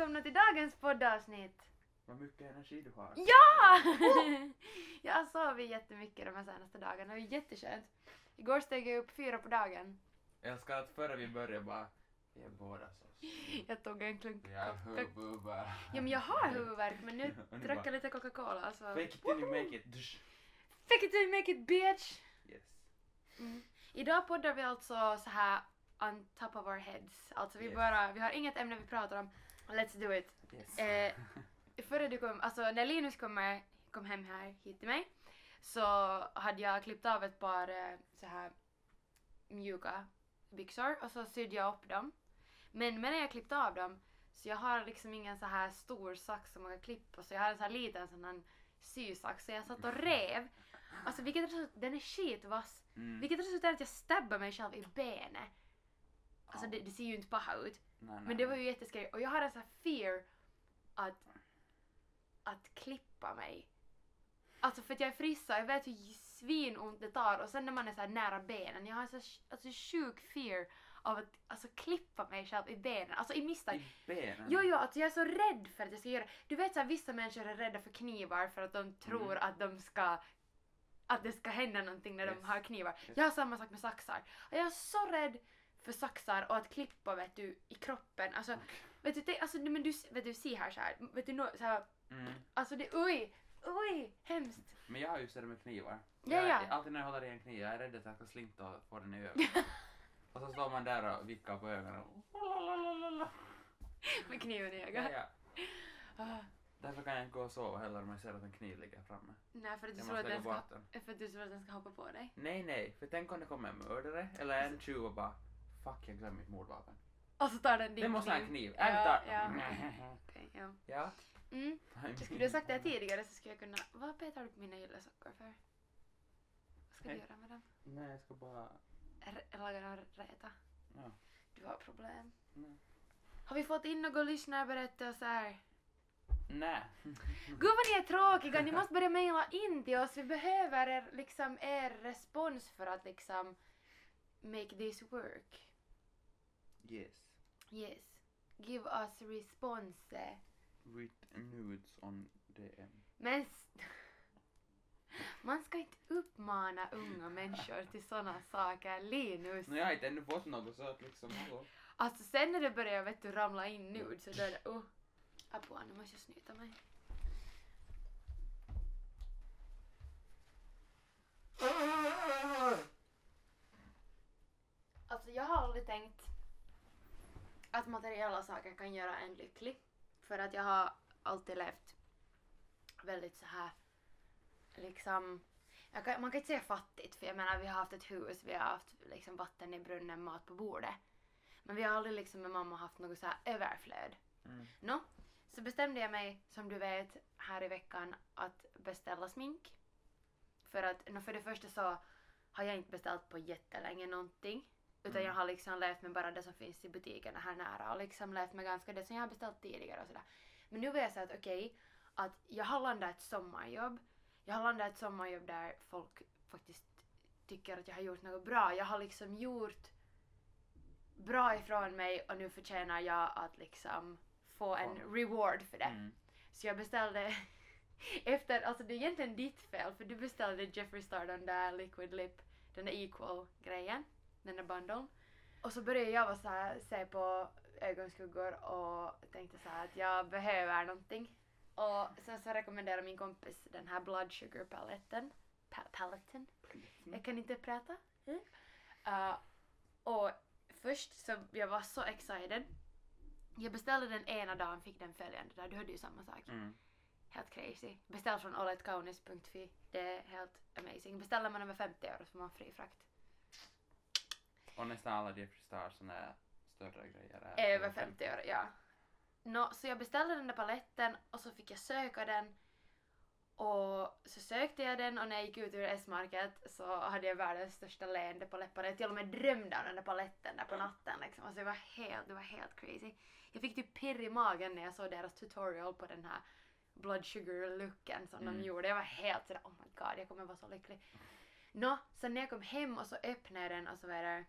välkomna till dagens poddavsnitt! Vad mycket energi du har. Ja! jag har sovit jättemycket de här senaste dagarna, det är jätteskönt. Igår steg jag upp fyra på dagen. Jag älskar att före vi börjar bara, vi är båda så Jag tog en klunk. Vi har huvudvärk. Ja men jag har huvudvärk men nu Och drack bara, jag lite Coca-Cola så... Fake it till you make it. Dusch. Fake it till you make it bitch! Yes. Mm. Idag poddar vi alltså så här on top of our heads. Alltså vi Yes. bara, vi har inget ämne vi pratar om. Let's do it. Yes. Eh, före du kom, alltså när Linus kommer, kom hem här hit till mig så hade jag klippt av ett par eh, så här mjuka byxor och så sydde jag upp dem. Men medan jag klippte av dem så jag har liksom ingen så här stor sax som man kan klippa så jag har en så här liten sån här sysax så jag satt och rev. Alltså vilket resultat, den är skitvass. Mm. Vilket resulterar i att jag stabbar mig själv i benet. Alltså det, det ser ju inte paha ut. Nej, nej, Men det var ju jätteskoj och jag har en sån här fear att, att klippa mig. Alltså för att jag är frissa, jag vet hur svinont det tar och sen när man är så här nära benen, jag har en så här, alltså, sjuk fear av att alltså, klippa mig själv i benen, alltså i misstag. I benen. Jo, jo, alltså jag är så rädd för att jag ska göra Du vet så här, vissa människor är rädda för knivar för att de tror Mm. att de ska att det ska hända någonting när de Yes. har knivar. Yes. Jag har samma sak med saxar. Jag är så rädd för saxar och att klippa vet du i kroppen. Alltså, vet du, det, alltså men du, vet du, se här så här. Vet du, nå- så här Mm. alltså det, oj, oj, hemskt. Men jag har ju det med knivar. Ja, jag, ja. Alltid när jag håller i en kniv, jag är rädd att jag ska slinta och få den i ögonen. och så står man där och vickar på ögonen. Med kniven i Ja, ögat. ja. Ah, Därför kan jag inte gå och sova heller om jag ser att en kniv ligger framme. nej, för att, du tror att den ska, den. för att du tror att den ska hoppa på dig. Nej, nej, för tänk om det kommer en mördare eller en tjuv och bara Fuck, jag glömde mitt mordvapen. Och så tar den din Det måste ha en kniv. Ja, Ärligt ja. talat. Okej, ja. Ja. Mm. Skulle du ha sagt det här tidigare så skulle jag kunna... Vad petar du på mina gyllesockor för? Vad ska du göra med dem? Nej, jag ska bara... R- laga dem räta? Ja. Du har problem. Nej. Har vi fått in några lyssnarberättelser? Nej. Gud vad ni är tråkiga, ni måste börja mejla in till oss. Vi behöver er, liksom, er respons för att liksom make this work. Yes. Yes. Give us response. With nudes on DM. Men man ska inte uppmana unga människor till såna saker, Linus. No, jag har inte ännu fått något så att liksom, hallå. Alltså sen när det börjar vet du, ramla in nude så då är det oh. Apua, nu måste jag snyta mig. Alltså jag har aldrig tänkt att materiella saker kan göra en lycklig. För att jag har alltid levt väldigt så här liksom jag kan, man kan inte säga fattigt för jag menar vi har haft ett hus, vi har haft liksom vatten i brunnen, mat på bordet. Men vi har aldrig liksom med mamma haft något så här överflöd. Mm. Nå, så bestämde jag mig som du vet här i veckan att beställa smink. För att nå, för det första så har jag inte beställt på jättelänge någonting. Utan Mm. jag har liksom levt med bara det som finns i butikerna här nära och liksom levt med ganska det som jag har beställt tidigare och sådär. Men nu vill jag att okej, att jag har landat ett sommarjobb. Jag har landat ett sommarjobb där folk faktiskt tycker att jag har gjort något bra. Jag har liksom gjort bra ifrån mig och nu förtjänar jag att liksom få en reward för det. Mm. Så jag beställde efter, alltså det är egentligen ditt fel för du beställde Jeffree Star den där liquid lip, den där equal grejen, den där bundlen. Och så började jag vara så här, se på ögonskuggor och tänkte så här att jag behöver någonting. Och sen så rekommenderade min kompis den här blood sugar paletten. Pa- paletten? Jag kan inte prata. Mm. Uh, och först så jag var så excited. Jag beställde den ena dagen, fick den följande dag. Du hörde ju samma sak. Mm. Helt crazy. Beställ från oletkaunis.fi. Det är helt amazing. Beställer man över 50 euro så får man fri frakt. Och nästan alla Jeffree Stars såna här större grejer är Över 50 euro, ja. Nå, så jag beställde den där paletten och så fick jag söka den. Och så sökte jag den och när jag gick ut ur S-market så hade jag världens största leende på läpparna. Jag till och med drömde om den där paletten där på natten liksom. Alltså det var helt, det var helt crazy. Jag fick typ pirr i magen när jag såg deras tutorial på den här blood sugar looken som Mm. de gjorde. Jag var helt sådär oh my god jag kommer vara så lycklig. Nå, sen när jag kom hem och så öppnade jag den och så var det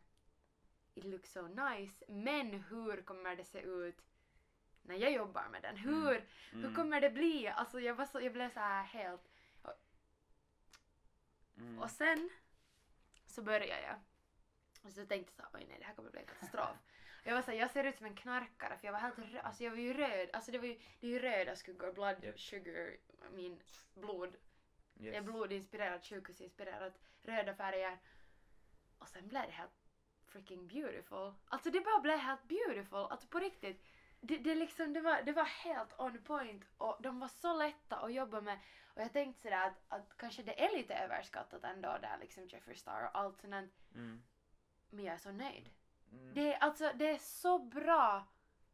It looks so nice. Men hur kommer det se ut när jag jobbar med den? Hur, hur Mm. kommer det bli? Alltså jag, var så, jag blev så här helt... Mm. Och sen så började jag. Och så tänkte jag så oj nej det här kommer bli en katastrof. Jag var så här, jag ser ut som en knarkare för jag var helt röd, alltså jag var ju röd, alltså det var ju, det är ju röda skuggor, blood Japp. sugar, min blod, det är Yes. blodinspirerat, sjukhusinspirerat, röda färger. Och sen blev det helt freaking beautiful. Alltså det bara blev helt beautiful, alltså på riktigt. Det, det, liksom, det, var, det var helt on point och de var så lätta att jobba med. Och jag tänkte sådär att, att kanske det är lite överskattat ändå där liksom Jeffree Star och allt sånt. Mm. Men jag är så nöjd. Mm. Det är alltså, det är så bra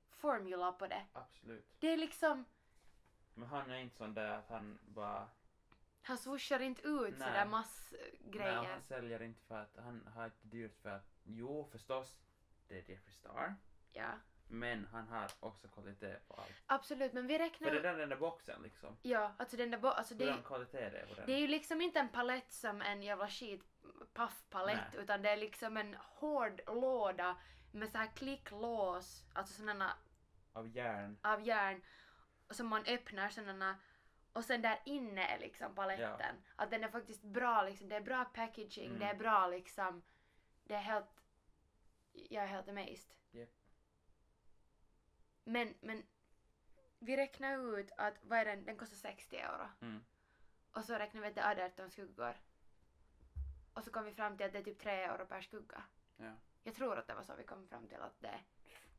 formula på det. Absolut. Det är liksom, Men han är inte sån där att han bara... han swooshar inte ut Nej. sådär Nej, massgrejer. han säljer inte för att han har inte dyrt för att... Jo, förstås, det är Jeffree Star. Ja, Men han har också kvalitet på allt. absolut men vi räknar... För det är den där boxen liksom. Ja, alltså den där bo- alltså det, kvalitet det är på den. det är ju liksom inte en palett som en jävla skit paffpalett utan det är liksom en hård låda med så här klicklås, alltså sådana Av järn. av järn som man öppnar sådana och sen där inne är liksom paletten. Att den är faktiskt bra liksom, det är bra packaging, Mm. det är bra liksom, det är helt, jag är helt amazed. Japp. Men, men vi räknar ut att, vad är den, den kostar 60 euro. Mm. Och så räknar vi att det är 18 skuggor. Och så kom vi fram till att det är typ 3 euro per skugga. Ja. Jag tror att det var så vi kom fram till att det,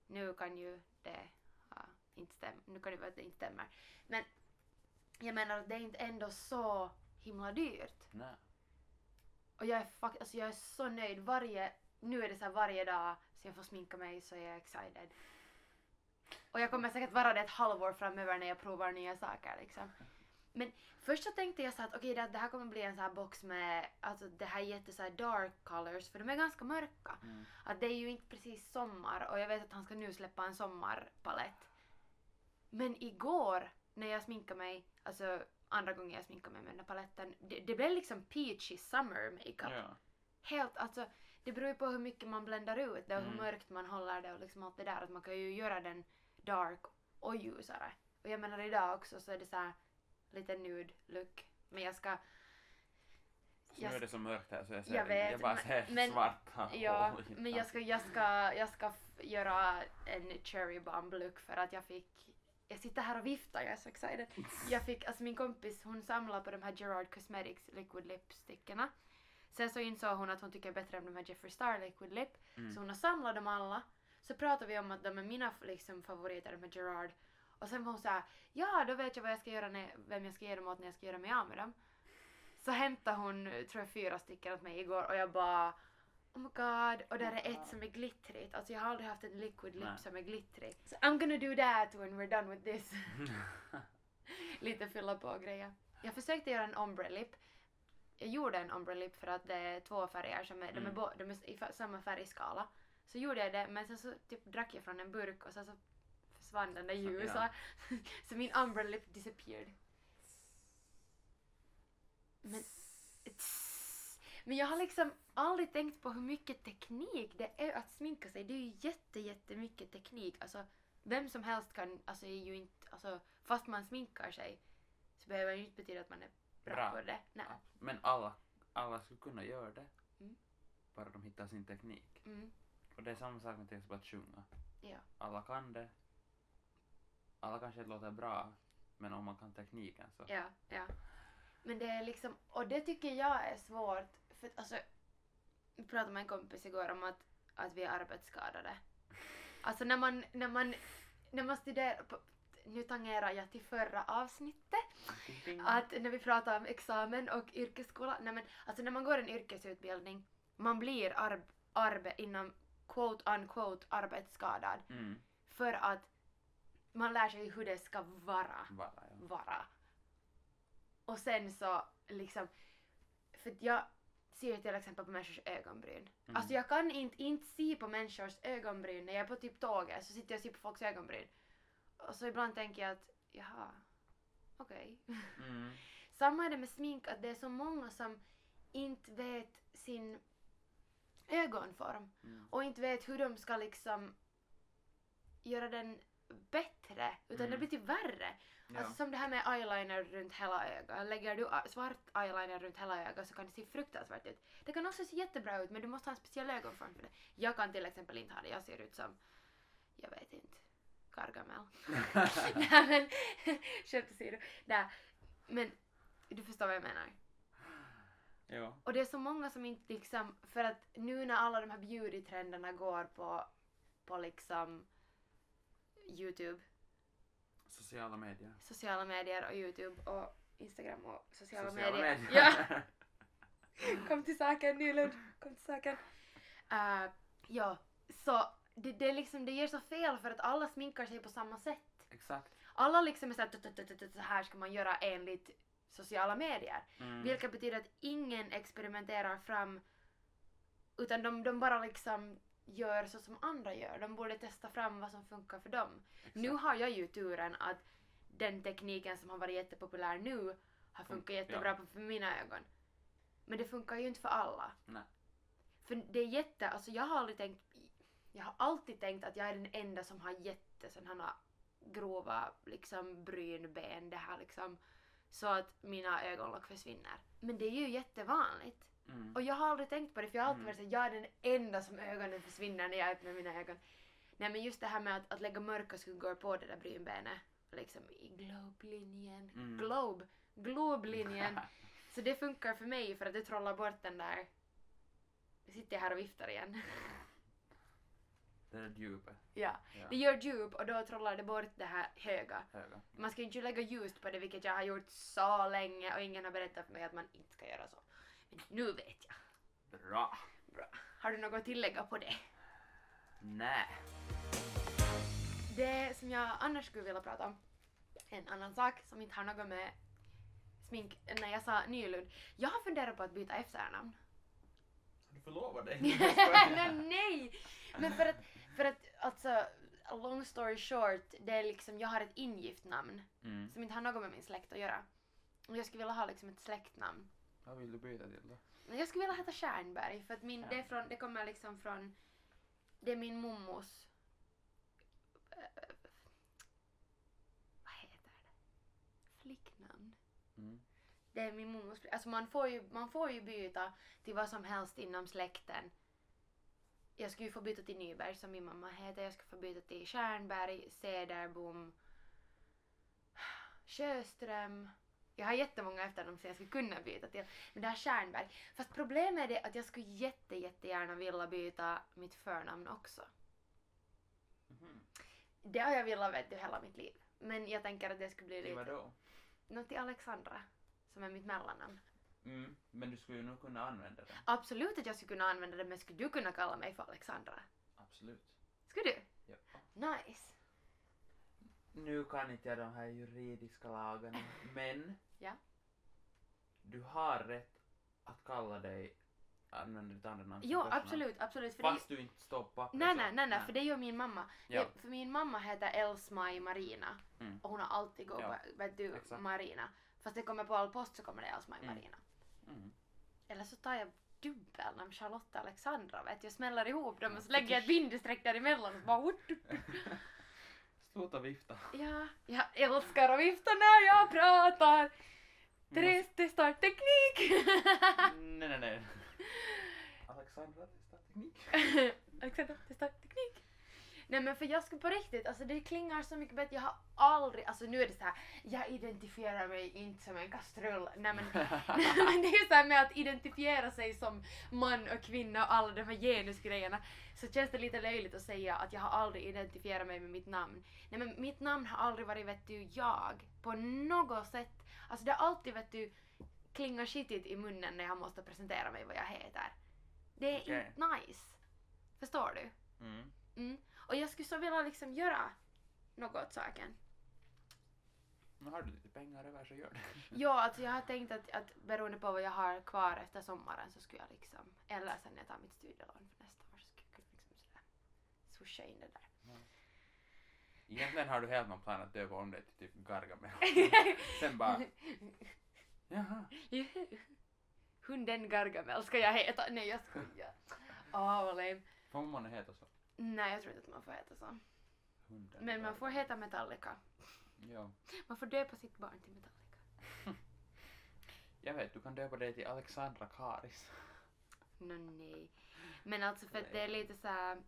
nu kan ju det ha, inte stämma, nu kan det vara att det inte stämmer. Men jag menar att det är inte ändå så himla dyrt. Nej. Och jag är, fakt- alltså jag är så nöjd varje, nu är det så här varje dag så jag får sminka mig så är jag excited. Och jag kommer säkert vara det ett halvår framöver när jag provar nya saker liksom. Men först så tänkte jag så att okej det, det här kommer bli en sån här box med, alltså det här jätte så här dark colors för de är ganska mörka. Mm. Att det är ju inte precis sommar och jag vet att han ska nu släppa en sommarpalett. Men igår när jag sminkade mig, alltså andra gången jag sminkade mig med den här paletten, det, det blev liksom peachy summer makeup. Ja. Helt, alltså det beror ju på hur mycket man bländar ut det och hur Mm. mörkt man håller det och liksom allt det där. Att man kan ju göra den dark och ljusare. Och jag menar idag också så är det så här lite nude look. Men jag ska, Jag nu är det så mörkt här så jag ser Jag vet, jag bara ser men- svarta ja, i men jag ska, jag ska, jag ska göra en cherry bomb look för att jag fick jag sitter här och viftar, jag är så excited. Jag fick, alltså min kompis hon samlar på de här Gerard Cosmetics liquid lipstickerna. Sen så insåg hon att hon tycker bättre om de här Jeffree Star liquid lip. Mm. Så hon har samlat dem alla. Så pratade vi om att de är mina liksom, favoriter, de här Gerard. Och sen var hon såhär, ja då vet jag vad jag ska göra när, vem jag ska ge dem åt när jag ska göra mig av med dem. Så hämtade hon, tror jag, fyra stycken åt mig igår och jag bara Oh my god, och där är ett som är glittrigt. Alltså jag har aldrig haft en liquid lip Nej. som är glittrig. So I'm gonna do that when we're done with this. Lite fylla på grejer. Jag försökte göra en ombre lip. Jag gjorde en ombre lip för att det är två färger som är, de är, Mm. bo, de är i samma färgskala. Så gjorde jag det men sen så typ drack jag från en burk och sen så försvann den där Så, ljusa. så min ombre lip disappeared. Men, men jag har liksom aldrig tänkt på hur mycket teknik det är att sminka sig. Det är ju jätte, jättemycket teknik. Alltså, vem som helst kan, alltså är ju inte, alltså fast man sminkar sig så behöver det ju inte betyda att man är bra, Bra. på det. Nej. Men alla, alla skulle kunna göra det. Mm. Bara de hittar sin teknik. Mm, Och det är samma sak med till exempel att sjunga. ja. Alla kan det. Alla kanske inte låter bra. Men om man kan tekniken så. Ja, ja. Men det är liksom, och det tycker jag är svårt. För alltså, vi pratade med en kompis igår om att, att vi är arbetsskadade. Alltså när man, när man, när man studerar, på, nu tangerar jag till förra avsnittet, att när vi pratar om examen och yrkesskola, nej men alltså när man går en yrkesutbildning, man blir arb, arbe, inom quote unquote arbetsskadad Mm. för att man lär sig hur det ska vara Bara, ja. vara. Och sen så liksom, för jag ser till exempel på människors ögonbryn. Mm. Alltså jag kan inte, inte se på människors ögonbryn när jag är på typ tåget så sitter jag och ser på folks ögonbryn. Och så ibland tänker jag att jaha, okej. Mm. Samma är det med smink, att det är så många som inte vet sin ögonform Mm. och inte vet hur de ska liksom göra den bättre utan det Mm. blir typ värre. Ja. Alltså som det här med eyeliner runt hela ögat. Lägger du a- svart eyeliner runt hela ögat så kan det se fruktansvärt ut. Det kan också se jättebra ut men du måste ha en speciell ögonform för det. Jag kan till exempel inte ha det. Jag ser ut som, jag vet inte, Gargamel. Nej men, skämt åsido. Nej, men du förstår vad jag menar. ja. Och det är så många som inte liksom, för att nu när alla de här beauty-trenderna går på, på liksom Youtube, Sociala medier. sociala medier och Youtube och Instagram och sociala, Sociala medier. medier. Ja, kom till saken Nylund, kom till saken. Uh, ja, så det, det, liksom, det ger så fel för att alla sminkar sig på samma sätt. Exakt. Alla liksom är såhär, "Tut, tut, tut, tut, så här ska man göra enligt sociala medier. Mm. Vilket betyder att ingen experimenterar fram utan de, de bara liksom gör så som andra gör. De borde testa fram vad som funkar för dem. Exakt. Nu har jag ju turen att den tekniken som har varit jättepopulär nu har funkat Fun- jättebra ja. för mina ögon. Men det funkar ju inte för alla. Nej. För det är jätte, alltså jag har aldrig tänkt, jag har alltid tänkt att jag är den enda som har jätte sådana grova liksom brynben det här liksom så att mina ögonlock försvinner. Men det är ju jättevanligt. Mm. Och jag har aldrig tänkt på det för jag har alltid Mm. varit såhär, jag är den enda som ögonen försvinner när jag öppnar mina ögon. Nej men just det här med att, att lägga mörka skuggor på det där brynbenet, liksom i globelinjen, Mm. globe, globlinjen. Så det funkar för mig för att det trollar bort den där... Nu sitter jag här och viftar igen. Det är djupet. ja. Ja. Det gör djup och då trollar det bort det här höga. Höga. Man ska inte lägga ljust på det vilket jag har gjort så länge och ingen har berättat för mig att man inte ska göra så. Men nu vet jag. Bra. Bra. Har du något att tillägga på det? Nej. Det som jag annars skulle vilja prata om, en annan sak som inte har något med smink, när jag sa Nylund. Jag har funderat på att byta efternamn. Du förlovar dig. nej, nej! Men för att, för att alltså, long story short, det är liksom, jag har ett ingift namn Mm. som inte har något med min släkt att göra. Och jag skulle vilja ha liksom ett släktnamn. Vad vill du byta till då? Men Jag skulle vilja heta Stjärnberg för att min, det, är från, det kommer liksom från, det är min mommos, eh, vad heter det? Flicknamn. Mm. Det är min mommos, alltså man får, ju, man får ju byta till vad som helst inom släkten. Jag skulle ju få byta till Nyberg som min mamma heter, jag skulle få byta till Stjärnberg, Cederbom, Sjöström. Jag har jättemånga efternamn som jag skulle kunna byta till. Men det här Stjärnberg. Fast problemet är det att jag skulle jätte, jättegärna vilja byta mitt förnamn också. Mhm. Det har jag velat vet du hela mitt liv. Men jag tänker att det skulle bli Till lite... vadå? Något till Alexandra. Som är mitt mellannamn. Mm. Men du skulle ju nog kunna använda det. Absolut att jag skulle kunna använda det men skulle du kunna kalla mig för Alexandra? Absolut. Skulle du? Ja. Nice. Nu kan inte jag de här juridiska lagarna, men Ja. du har rätt att kalla dig använda ditt andra namn Jo, absolut, absolut. För namn. det, Fast du inte står på pappret nej, nej, nej, nej, för det gör min mamma. Ja. Det, för min mamma heter Elsmaj Marina. Mm. Och hon har alltid gått Ja. på, vet du, Exakt. Marina. Fast det kommer på all post så kommer det Elsmaj Mm. Marina. Mm. Eller så tar jag dubbelnamn Charlotta Alexandra vet. Jag smäller ihop dem och så lägger jag ett bindestreck däremellan och så bara. Sluta vifta. Ja, jag älskar att vifta när jag pratar. Therese testar teknik. nej, nej, nej. Alexandra testar teknik. Alexandra testar teknik. Nej men för jag skulle på riktigt, alltså det klingar så mycket bättre. Jag har aldrig, alltså nu är det så här, jag identifierar mig inte som en kastrull. Nej men, men det är ju så här med att identifiera sig som man och kvinna och alla de här genusgrejerna. Så känns det lite löjligt att säga att jag har aldrig identifierat mig med mitt namn. Nej men mitt namn har aldrig varit vet du jag på något sätt. Alltså det har alltid vet du klingar skitigt i munnen när jag måste presentera mig vad jag heter. Det är Okej. inte nice. Förstår du? Mm. Mm. Och jag skulle så vilja liksom göra något åt saken. Nu har du lite pengar över så gör det. Ja, alltså jag har tänkt att, att beroende på vad jag har kvar efter sommaren så skulle jag liksom, eller sen när jag tar mitt studielån för nästa år så skulle jag kunna liksom sådär swisha in det där. Egentligen har du helt någon plan att döpa om dig till typ Gargamel. Sen bara, jaha. Hunden Gargamel ska jag heta. Nej jag skojar. Åh vad lame. Får man heta så? Nej jag tror inte att man får heta så. hunden. Men man får heta Metallica. Ja. Man får döpa sitt barn till Metallica. Jag vet, du kan döpa dig till Alexandra Karis. Nå nej. Men alltså för att det är lite så här.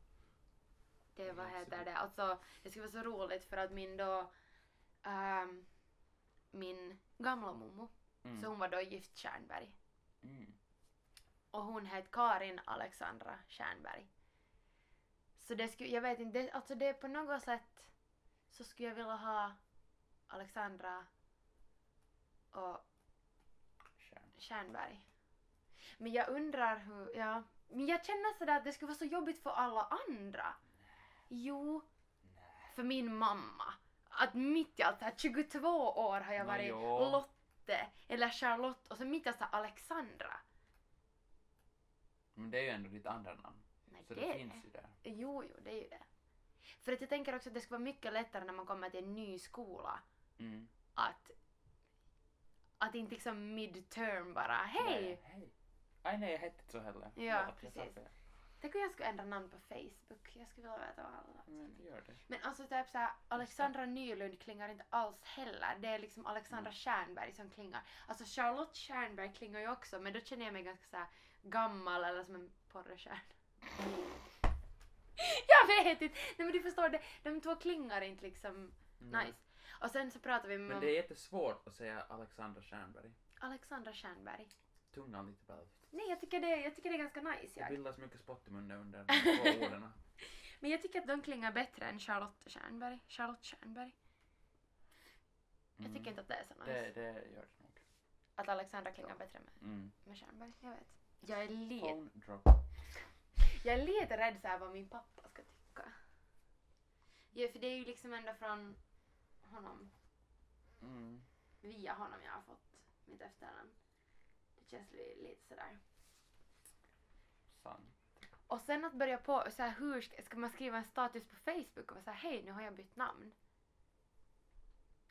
Det vad heter det? Alltså det skulle vara så roligt för att min då ehm, min gamla mommo, Mm. så hon var då gift Stjernberg. Mm. Och hon hette Karin Alexandra Stjernberg. Så det skulle, jag vet inte, det, alltså det på något sätt så skulle jag vilja ha Alexandra och. Stjernberg. Men jag undrar hur, ja. Men jag känner sådär att det skulle vara så jobbigt för alla andra. Jo, Nej. för min mamma. Att mitt i allt det här 22 år har jag Nå, varit jo. Lotte eller Charlotte och så mitt i allt så Alexandra. Men det är ju ändå ditt andra namn. Så det, det, finns det. ju där. Jo, jo, det är ju det. För att jag tänker också att det skulle vara mycket lättare när man kommer till en ny skola Mm. att att inte liksom midterm bara hej! Nej, hej. Aj nej, jag hette inte så heller. Ja, precis. Tänk om jag skulle ändra namn på Facebook. Jag skulle vilja veta vad alla Men gör det. Men alltså typ såhär, Alexandra Nylund klingar inte alls heller. Det är liksom Alexandra Mm. Stjernberg som klingar. Alltså Charlotte Stjernberg klingar ju också men då känner jag mig ganska såhär gammal eller som en porrstjärna. jag vet inte! Nej men du förstår, det, de två klingar inte liksom Mm. nice. Och sen så pratar vi med Men det är jättesvårt att säga Alexandra Stjernberg. Alexandra Stjernberg. Tungan lite bälvt. Nej jag tycker, det, jag tycker det är ganska nice Det jag. bildas mycket spott i munnen under de två orden. Men jag tycker att de klingar bättre än Charlotte Stjernberg. Charlotte Stjernberg. Jag Mm. tycker inte att det är så nice. Det, det gör det nog. Att Alexandra klingar bättre med, Mm. med Stjernberg. Jag vet. Jag är lite Phone drop. Jag är lite rädd så här vad min pappa ska tycka. Ja, för det är ju liksom ändå från honom, Mm. via honom jag har fått mitt efternamn. Det känns li- lite sådär. Sant. Och sen att börja på så här, hur ska, ska man skriva en status på Facebook och vara så här, hej nu har jag bytt namn.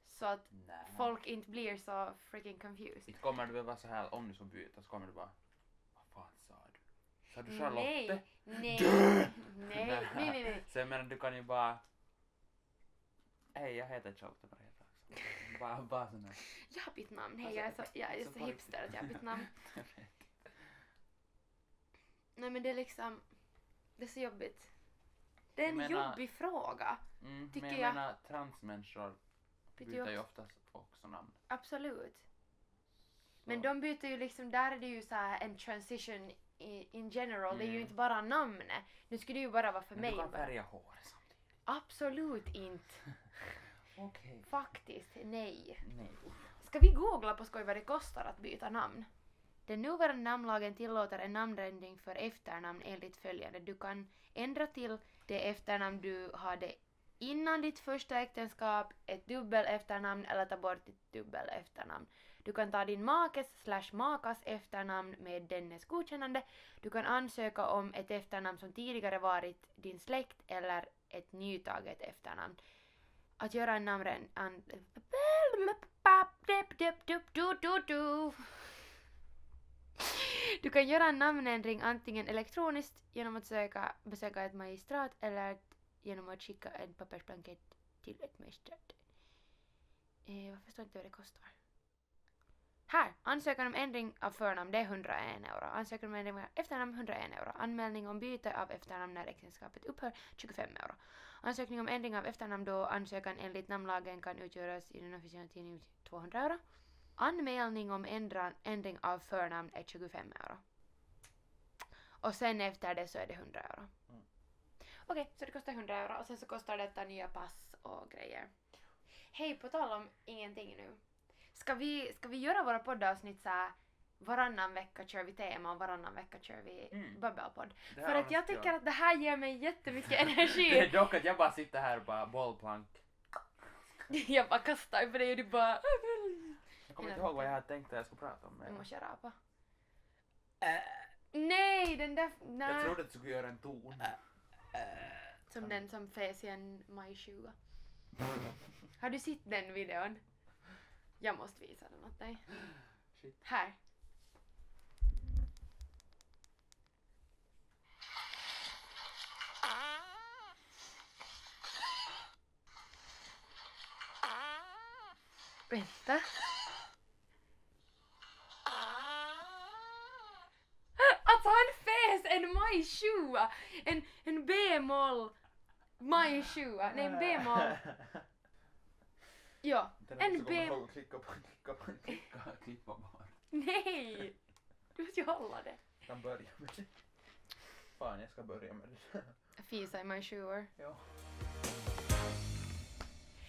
Så att Nej. folk inte blir så freaking confused. Inte kommer du väl vara så här om du ska byta så kommer du bara Vad fan sa du? Sa du Charlotte? Nej, nej, Dö! nej, nej, nej, nej. Så jag menar du kan ju bara Hej jag heter Charlotte Maria. Bara, bara sån här. Jag har bytt namn. Hej, jag är så, jag är Så så hipster att jag har bytt namn. Nej men det är liksom, det är så jobbigt. Det är en Jag menar- jobbig fråga. Mm, Tycker men jag, jag. menar transmänniskor Byter ju oftast också namn. Absolut. Men Så- de byter ju liksom, där är det ju så här en transition in general. Det är ju Mm. inte bara namnet. Nu skulle det ju bara vara för Men mig. du kan färga håret samtidigt. Absolut inte. Okej. Faktiskt, nej. Nej. Ska vi googla på skoj vad det kostar att byta namn? Den nuvarande namnlagen tillåter en namnändring för efternamn enligt följande. Du kan ändra till det efternamn du hade innan ditt första äktenskap, ett dubbel efternamn eller ta bort ditt dubbel efternamn. Du kan ta din makes slash makas efternamn med dennes godkännande. Du kan ansöka om ett efternamn som tidigare varit din släkt eller ett nytaget efternamn. Att göra en namnren... An, du kan göra en namnändring antingen elektroniskt genom att söka, besöka ett magistrat eller genom att skicka en pappersblankett till ett magistrat. Eh, förstår inte vad det kostar? Här! Ansökan om ändring av förnamn det är 101 euro. Ansökan om ändring av efternamn 101 euro. Anmälning om byte av efternamn när äktenskapet upphör 25 euro. Ansökning om ändring av efternamn då ansökan enligt namnlagen kan utgöras i den officiella tidningen 200 euro. Anmälning om ändran, ändring av förnamn är 25 euro. Och sen efter det så är det 100 euro. Mm. Okej, så det kostar 100 euro och sen så kostar detta nya pass och grejer. Hej, på tal om ingenting nu. Ska vi, ska vi göra våra poddavsnitt så här varannan vecka kör vi tema och varannan vecka kör vi Mm. bubbelpodd? För att jag tycker att det här ger mig jättemycket Det är energi. dock att jag bara sitter här och bara bollplank. jag bara kastar på dig och du bara... Jag kommer inte ihåg vad jag hade tänkt att jag skulle prata om. Men måste jag rapa. Nej, den där... jag Nej. trodde att du skulle göra en ton. Som den som fes i en majtjuga. Har du sett den videon? Jag måste visa den åt dig. Shit. Här. Vänta. Alltså han fes en majtjua! En, en b-moll majtjua. Nej, en b-moll Ja, en b... Klicka på, klicka på, klicka, klippa bara. Nej! Du måste ju hålla det. kan börja med det. Fan, jag ska börja med det. Fisa i majsjuor. ja.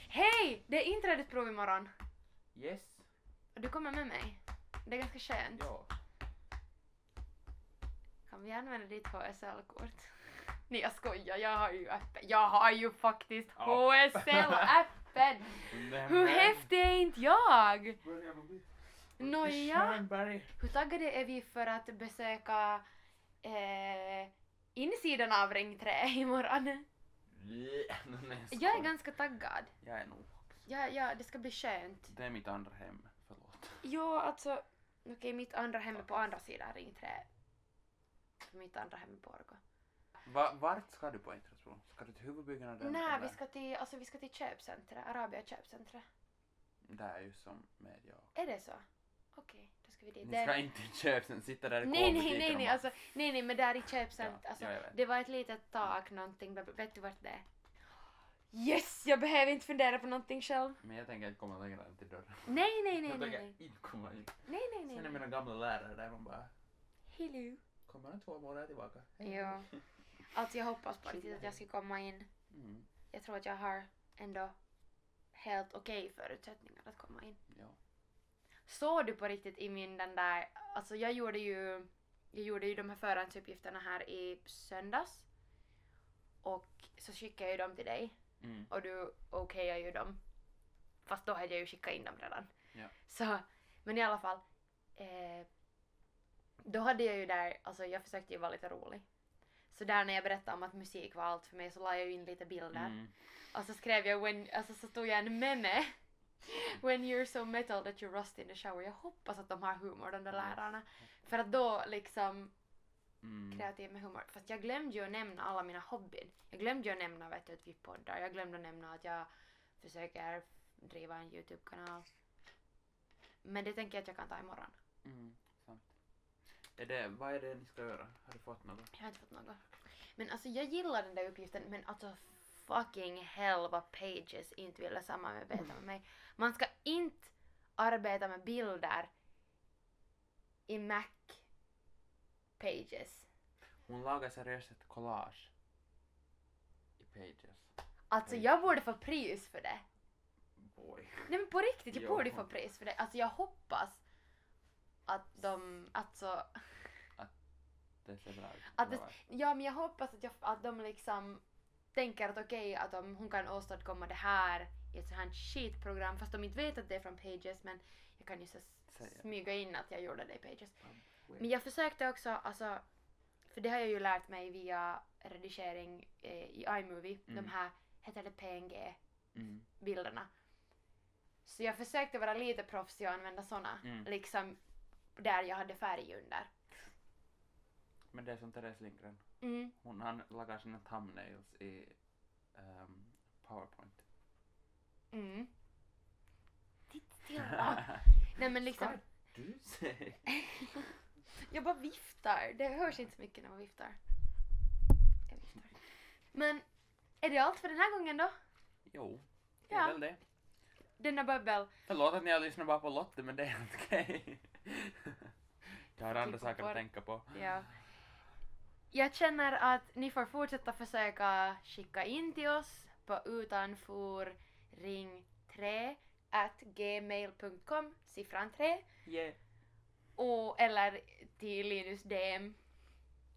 Hej! Det är inträdesprov imorgon. Yes. Och du kommer med mig. Det är ganska skönt. Ja. Kan vi använda ditt HSL-kort? Nej jag skojar, jag har ju appen. Jag har ju faktiskt Ja. HSL-appen! Hur häftig är inte jag? Nåja. Hur taggade är vi för att besöka eh, insidan av Ring 3 imorgon? Jag är ganska taggad. Jag är nog. Ja, ja, det ska bli skönt. Det är mitt andra hem. Förlåt. Jo, alltså, okej, mitt andra hem är på andra sidan Ring 3. Mitt andra hem är på Orgo. Va, vart ska du på introduktion? Ska du till huvudbyggnaden? Nej, eller? vi ska till, alltså vi ska till köpcentret, Arabia köpcentret. Det är ju som med jag. Är det så? Okej, då ska vi dit. Ni ska inte till köpcentret, sitta där i Nej, nej, nej, nej, alltså, nej, nej, men där i köpcentret, Ja, alltså, det var ett litet tak, någonting, vet du vart det är? Yes, jag behöver inte fundera på någonting själv. Men jag tänker inte komma längre än till dörren. Nej, nej, nej, jag nej, tänker nej, inte komma in. nej, nej, nej, Sen är mina gamla lärare där man bara Hello. kommer om två månader tillbaka. Ja. Alltså jag hoppas på riktigt att jag ska komma in. Mm, Jag tror att jag har ändå helt okej förutsättningar att komma in. ja. Såg du på riktigt i min den där, alltså jag gjorde ju, jag gjorde ju de här förhandsuppgifterna här i söndags. Och så skickade jag ju dem till dig Mm. och du okejade ju dem. Fast då hade jag ju skickat in dem redan. Ja. Så, men i alla fall. Eh, då hade jag ju där, alltså jag försökte ju vara lite rolig. Så där när jag berättade om att musik var allt för mig så la jag ju in lite bilder. Mm. Och så skrev jag, when, alltså så stod jag en meme. When you're so metal that you're rust in the shower. Jag hoppas att de har humor de där lärarna. För att då liksom Mm. kreativ med humor. Fast jag glömde ju att nämna alla mina hobbyn. Jag glömde ju att nämna vet du, att vi poddar. Jag glömde att nämna att jag försöker driva en Youtube-kanal. Men det tänker jag att jag kan ta imorgon. Mm. Sant. Är det, vad är det ni ska göra? Har du fått något? Jag har inte fått något. Men alltså jag gillar den där uppgiften men alltså fucking hell vad Pages inte ville samarbeta med mig. Man ska inte arbeta med bilder i Mac Pages. Hon lagar seriöst ett collage i Pages. Alltså Oj. jag borde få pris för det. Boy. Nej men på riktigt, jag Jo. borde få pris för det. Alltså jag hoppas att de, alltså, Det ser bra ut. Att det- ja men jag hoppas att, jag, att de liksom tänker att okej att om hon kan åstadkomma det här i ett sånt här skitprogram fast de inte vet att det är från Pages men jag kan ju så smyga in att jag gjorde det i Pages. Men jag försökte också, alltså, för det har jag ju lärt mig via redigering eh, i iMovie, Mm. de här, heter det PNG-bilderna. Mm. Så jag försökte vara lite proffsig och använda såna, Mm. liksom där jag hade färg under. Men det är som Therese Lindgren. Mm. Hon han lagar sina thumbnails i ehm, Powerpoint. Mm. Titt stilla. Nej men liksom, Ska du säga? jag bara viftar. Det hörs inte så mycket när man viftar. Jag viftar. Men är det allt för den här gången då? Jo, det är Ja. väl det. Denna bubbel. Förlåt att ni har lyssnat bara på Lotte men det är helt okej. Jag har andra Klippa saker bort. att tänka på. Ja. Jag känner att ni får fortsätta försöka skicka in till oss på utanfor ring 3 at gmail.com, siffran 3, Yeah. och eller till Linus DM,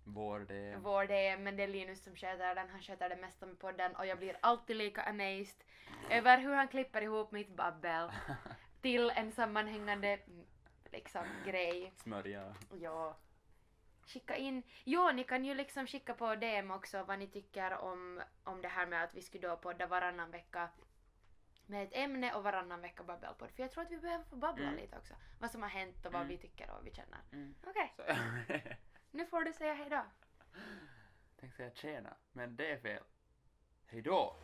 Vår det. vår DM, men det är Linus som sköter den, han sköter det mesta med podden och jag blir alltid lika amazed över hur han klipper ihop mitt babbel till en sammanhängande mm, liksom grej. Smörja. Ja. Skicka in. Jo, ni kan ju liksom skicka på DM också vad ni tycker om, om det här med att vi skulle då podda varannan vecka med ett ämne och varannan vecka babbelpodd. För jag tror att vi behöver få babbla Mm. lite också. Vad som har hänt och vad Mm. vi tycker och vad vi känner. Mm. Okej, Så, nu får du säga hejdå. Tänkte säga tjena, men det är fel. Hejdå!